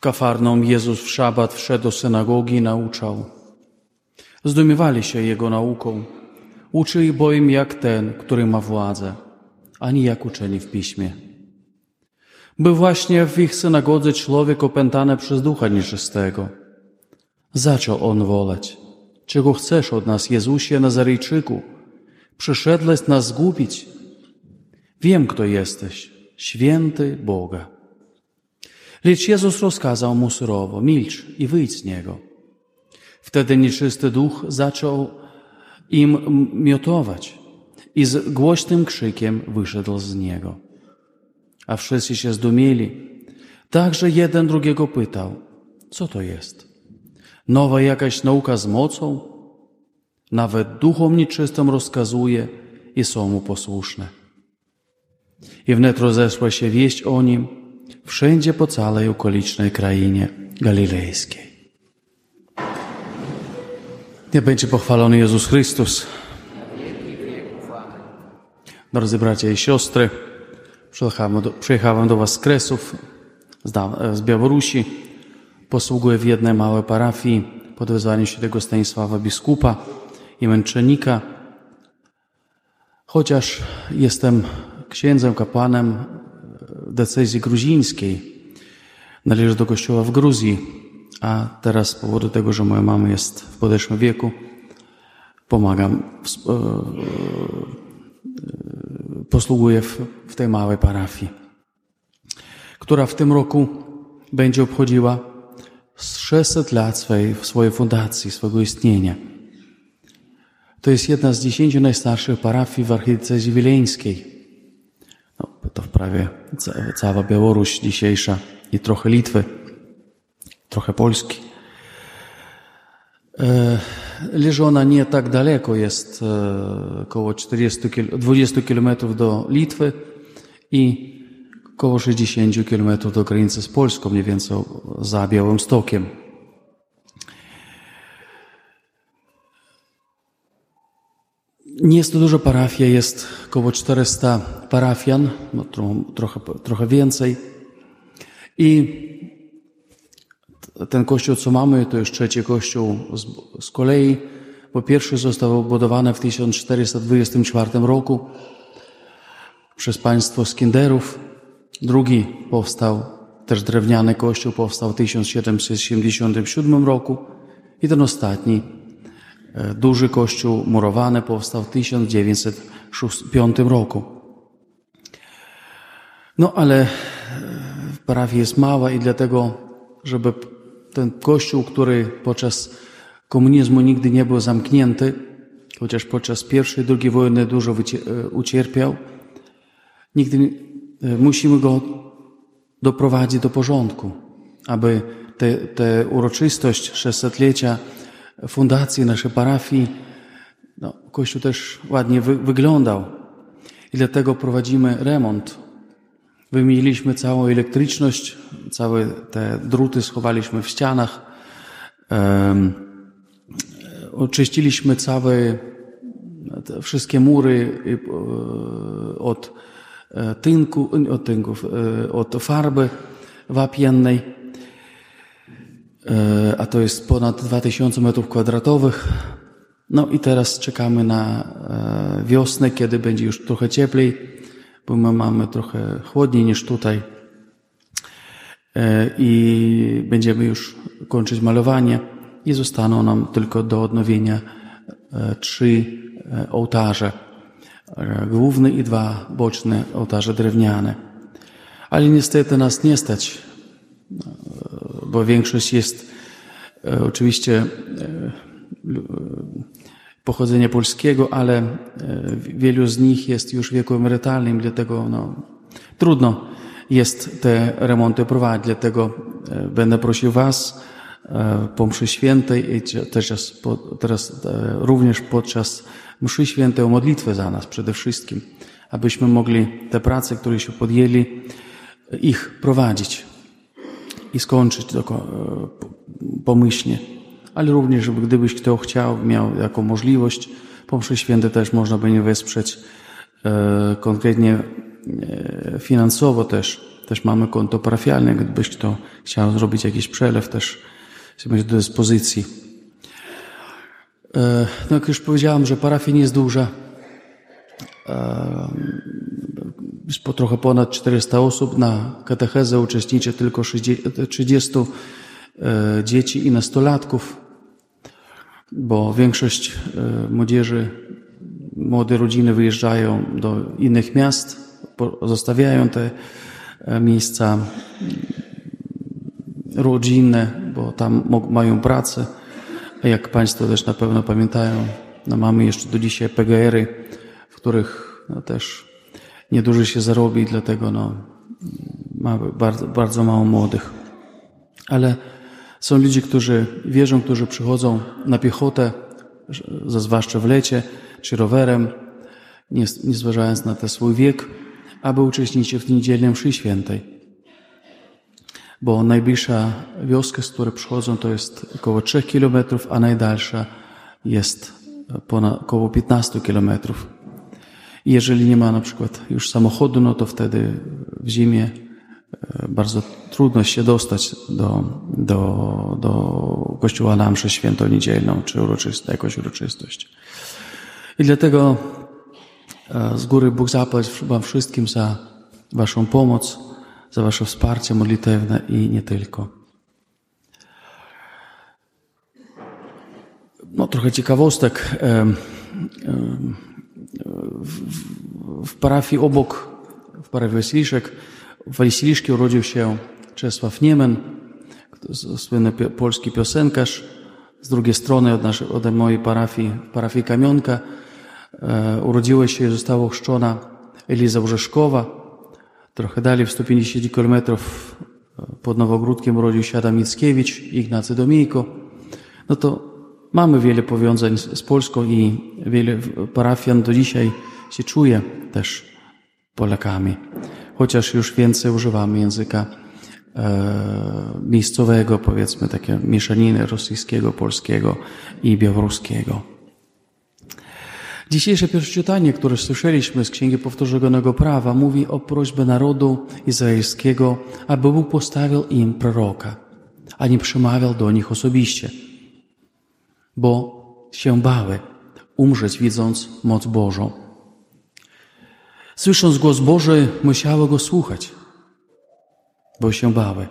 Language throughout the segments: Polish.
Kafarną Jezus w szabat wszedł do synagogi i nauczał. Zdumiewali się Jego nauką. Uczy ich bowiem jak ten, który ma władzę, ani jak uczeni w piśmie. Był właśnie w ich synagodze człowiek opętany przez ducha nieczystego. Zaczął on woleć. Czego chcesz od nas, Jezusie Nazarejczyku? Przyszedłeś nas zgubić. Wiem, kto jesteś, święty Boga. Lecz Jezus rozkazał mu surowo, milcz i wyjdź z niego. Wtedy nieczysty duch zaczął im miotować i z głośnym krzykiem wyszedł z niego. A wszyscy się zdumieli. Także jeden drugiego pytał, co to jest? Nowa jakaś nauka z mocą? Nawet duchom nieczystym rozkazuje i są mu posłuszne. I wnet rozeszła się wieść o nim wszędzie po całej okolicznej krainie galilejskiej. Nie będzie pochwalony Jezus Chrystus. Drodzy bracia i siostry, przyjechałem do, Was z Kresów, z, z Białorusi. Posługuję w jednej małej parafii pod wezwaniem świętego Stanisława biskupa i męczennika. Chociaż jestem księdzem, kapłanem decyzji gruzińskiej, należę do kościoła w Gruzji, a teraz z powodu tego, że moja mama jest w podeszłym wieku, pomagam, posługuję w, w tej małej parafii, która w tym roku będzie obchodziła 600 lat swojej, swojej fundacji, swojego istnienia. To jest jedna z dziesięciu najstarszych parafii w archidiecezji wileńskiej. To wprawie cała Białoruś dzisiejsza i trochę Litwy, trochę Polski. Leży ona nie tak daleko, jest około 40, 20 km do Litwy i około 60 km do granicy z Polską, mniej więcej za Białym Stokiem. Nie jest to duża parafia, jest około 400 parafian, no, trochę, trochę więcej. I ten kościół, co mamy, to już trzeci kościół z, z kolei. Po pierwsze został budowany w 1424 roku przez państwo Skinderów. Drugi powstał, też drewniany kościół, powstał w 1777 roku. I ten ostatni, duży kościół murowany, powstał w 1905 roku. No ale parafia jest mała i dlatego, żeby ten kościół, który podczas komunizmu nigdy nie był zamknięty, chociaż podczas pierwszej i drugiej wojny dużo ucierpiał, nigdy musimy go doprowadzić do porządku, aby te uroczystość 600-lecia fundacji naszej parafii, no, kościół też ładnie wy, wyglądał. I dlatego prowadzimy remont Wymieniliśmy całą elektryczność, całe te druty schowaliśmy w ścianach. Um, oczyściliśmy całe wszystkie mury od tynku, od tynków, od farby wapiennej, a to jest ponad 2000 metrów kwadratowych. No i teraz czekamy na wiosnę, kiedy będzie już trochę cieplej bo my mamy trochę chłodniej niż tutaj i będziemy już kończyć malowanie i zostaną nam tylko do odnowienia trzy ołtarze. Główny i dwa boczne ołtarze drewniane. Ale niestety nas nie stać, bo większość jest oczywiście pochodzenia polskiego, ale wielu z nich jest już w wieku emerytalnym, dlatego no, trudno jest te remonty prowadzić. Dlatego będę prosił Was po mszy świętej i teraz, teraz również podczas mszy świętej o modlitwę za nas przede wszystkim, abyśmy mogli te prace, które się podjęli, ich prowadzić i skończyć tylko pomyślnie. Ale również gdybyś kto chciał, miał jako możliwość, po mszy święte też można by nie wesprzeć. E, konkretnie e, finansowo też też mamy konto parafialne, gdybyś kto chciał zrobić jakiś przelew, też być do dyspozycji. E, no jak już powiedziałem, że parafia nie jest duża, e, po trochę ponad 400 osób, na katechezę uczestniczy tylko 30 e, dzieci i nastolatków, bo większość młodzieży, młode rodziny wyjeżdżają do innych miast, zostawiają te miejsca rodzinne, bo tam mają pracę. Jak Państwo też na pewno pamiętają, no mamy jeszcze do dzisiaj PGR-y, w których no też nieduży się zarobi, dlatego no, mamy bardzo, bardzo mało młodych. Ale są ludzie, którzy wierzą, którzy przychodzą na piechotę, zwłaszcza w lecie, czy rowerem, nie, nie zważając na ten swój wiek, aby uczestniczyć w niedzielnym mszy świętej bo najbliższa wioska, z której przychodzą, to jest około 3 kilometrów, a najdalsza jest ponad około 15 kilometrów. Jeżeli nie ma na przykład już samochodu, no to wtedy w zimie e, bardzo trudno się dostać do, do, do kościoła na mszę święto niedzielną, czy uroczysta, jakąś uroczystość. I dlatego e, z góry Bóg zapłać Wam wszystkim za Waszą pomoc, za Wasze wsparcie modlitewne i nie tylko. No, trochę ciekawostek. W parafii obok, w parafii Wasiliszek, w Wasiliszkie urodził się Czesław Niemen, słynny polski piosenkarz. Z drugiej strony od, naszej, od mojej parafii, parafii Kamionka, e, urodziła się i została ochrzczona Eliza Urzeszkowa, Trochę dalej, w 150 kilometrów pod Nowogródkiem urodził się Adam Mickiewicz, Ignacy Domijko. No to mamy wiele powiązań z Polską i wiele parafian do dzisiaj się czuje też Polakami. Chociaż już więcej używamy języka e, miejscowego, powiedzmy takie mieszaniny rosyjskiego, polskiego i białoruskiego. Dzisiejsze pierwsze czytanie, które słyszeliśmy z Księgi Powtórzonego Prawa, mówi o prośbie narodu izraelskiego, aby Bóg postawił im proroka, a nie przemawiał do nich osobiście, bo się bały umrzeć, widząc moc Bożą. Słysząc głos Boży, musiały go słuchać, bo się bały.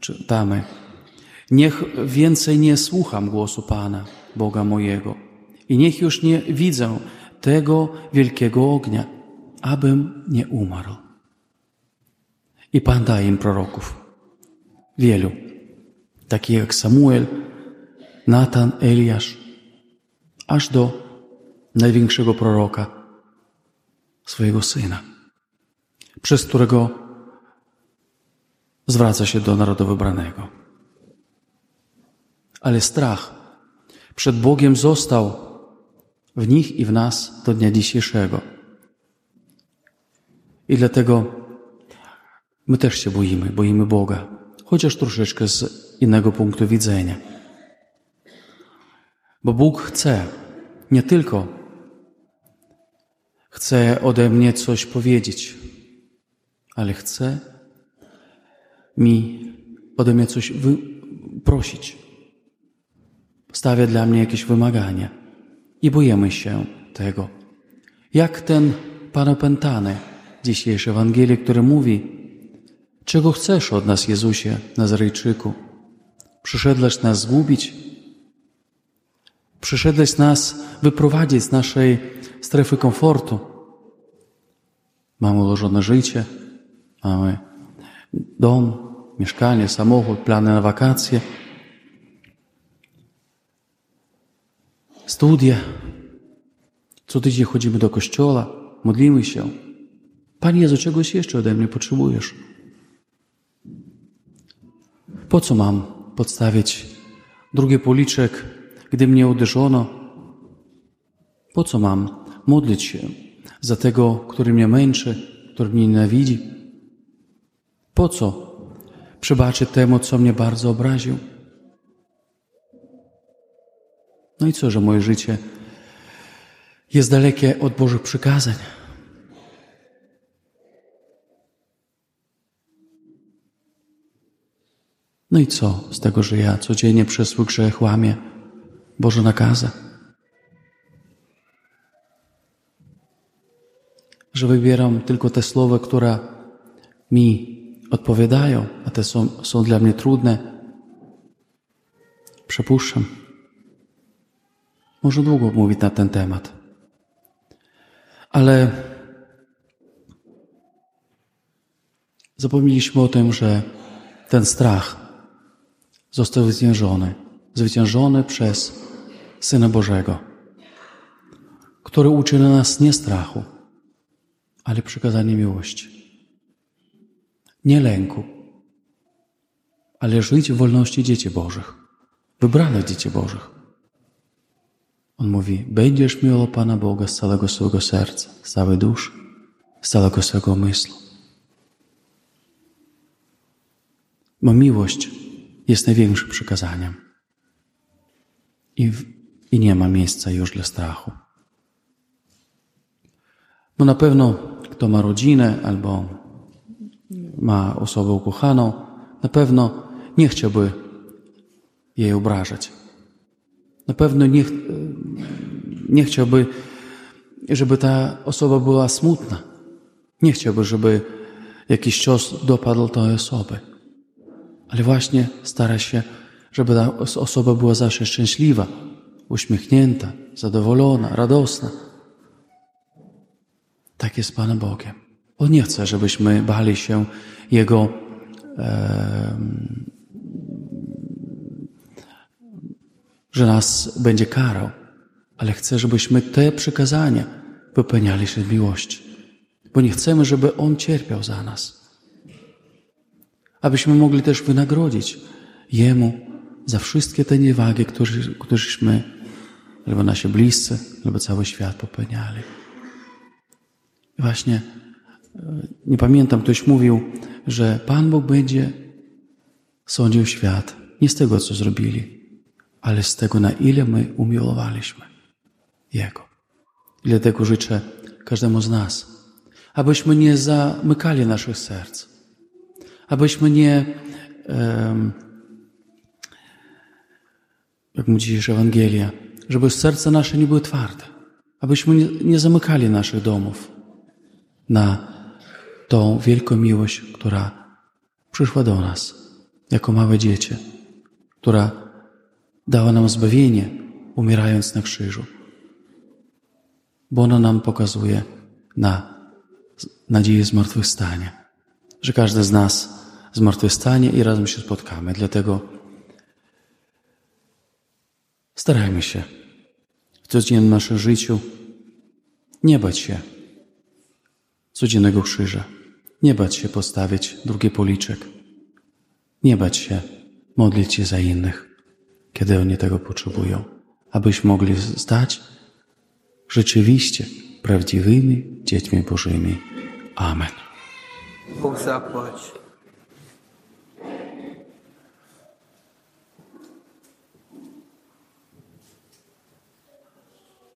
Czytamy. Niech więcej nie słucham głosu Pana, Boga mojego i niech już nie widzę tego wielkiego ognia, abym nie umarł. I Pan daje im proroków. Wielu. Takich jak Samuel, Natan, Eliasz, aż do największego proroka, swojego syna, przez którego zwraca się do narodu wybranego. Ale strach przed Bogiem został w nich i w nas do dnia dzisiejszego. I dlatego my też się boimy, boimy Boga, chociaż troszeczkę z innego punktu widzenia. Bo Bóg chce nie tylko chce ode mnie coś powiedzieć, ale chce mi ode mnie coś prosić. Stawia dla mnie jakieś wymagania i boimy się tego. Jak ten Pan opętany dzisiejszy Ewangelii, który mówi, czego chcesz od nas, Jezusie, Nazarejczyku? Przyszedłeś nas zgubić? Przyszedłeś nas wyprowadzić z naszej strefy komfortu. Mamy ułożone życie, mamy dom, mieszkanie, samochód, plany na wakacje – studia. Co tydzień chodzimy do kościoła, modlimy się. Panie Jezu, czegoś jeszcze ode mnie potrzebujesz? Po co mam podstawić drugi policzek, gdy mnie uderzono. Po co mam modlić się za tego, który mnie męczy, który mnie nienawidzi? Po co przebaczyć temu, co mnie bardzo obraził? No i co, że moje życie jest dalekie od Bożych przykazań? No i co z tego, że ja codziennie przez swój grzech łamię Boże nakazy? Że wybieram tylko te słowa, które mi odpowiadają, a te są, są dla mnie trudne. Przepuszczam. Może długo mówić na ten temat. Ale zapomnieliśmy o tym, że ten strach został zwyciężony. Zwyciężony przez Syna Bożego, który uczy nas nie strachu, ale przykazanie miłości. Nie lęku, ale żyć w wolności dzieci Bożych, wybranych dzieci Bożych. On mówi, będziesz miło Pana Boga z całego swojego serca, z całej duszy, z całego swojego myślu. Bo miłość jest największym przykazaniem. I, I nie ma miejsca już dla strachu. Bo na pewno kto ma rodzinę albo ma osobę ukochaną, na pewno nie chciałby jej obrażać. Na pewno nie, nie chciałby, żeby ta osoba była smutna. Nie chciałby, żeby jakiś cios dopadł tej osoby. Ale właśnie stara się, żeby ta osoba była zawsze szczęśliwa, uśmiechnięta, zadowolona, radosna. Tak jest Panem Bogiem. On nie chce, żebyśmy bali się Jego e, że nas będzie karał, ale chce, żebyśmy te przykazania wypełniali się z miłości, bo nie chcemy, żeby On cierpiał za nas. Abyśmy mogli też wynagrodzić Jemu za wszystkie te niewagi, którzy, któreśmy, albo nasi bliscy, albo cały świat popełniali. Właśnie nie pamiętam, ktoś mówił, że Pan Bóg będzie sądził świat nie z tego, co zrobili, ale z tego, na ile my umiłowaliśmy Jego. I dlatego życzę każdemu z nas, abyśmy nie zamykali naszych serc, abyśmy nie, um, jak mówi dziś Ewangelia, żeby serce nasze nie były twarde, abyśmy nie, zamykali naszych domów na tą wielką miłość, która przyszła do nas jako małe dzieci, która dała nam zbawienie, umierając na krzyżu. Bo ona nam pokazuje na nadzieję zmartwychwstania, że każdy z nas zmartwychwstanie i razem się spotkamy. Dlatego starajmy się codziennym naszym życiu nie bać się codziennego krzyża, nie bać się postawić drugi policzek, nie bać się modlić się za innych kiedy oni tego potrzebują, abyśmy mogli stać rzeczywiście prawdziwymi dziećmi Bożymi. Amen. Bóg zapłać.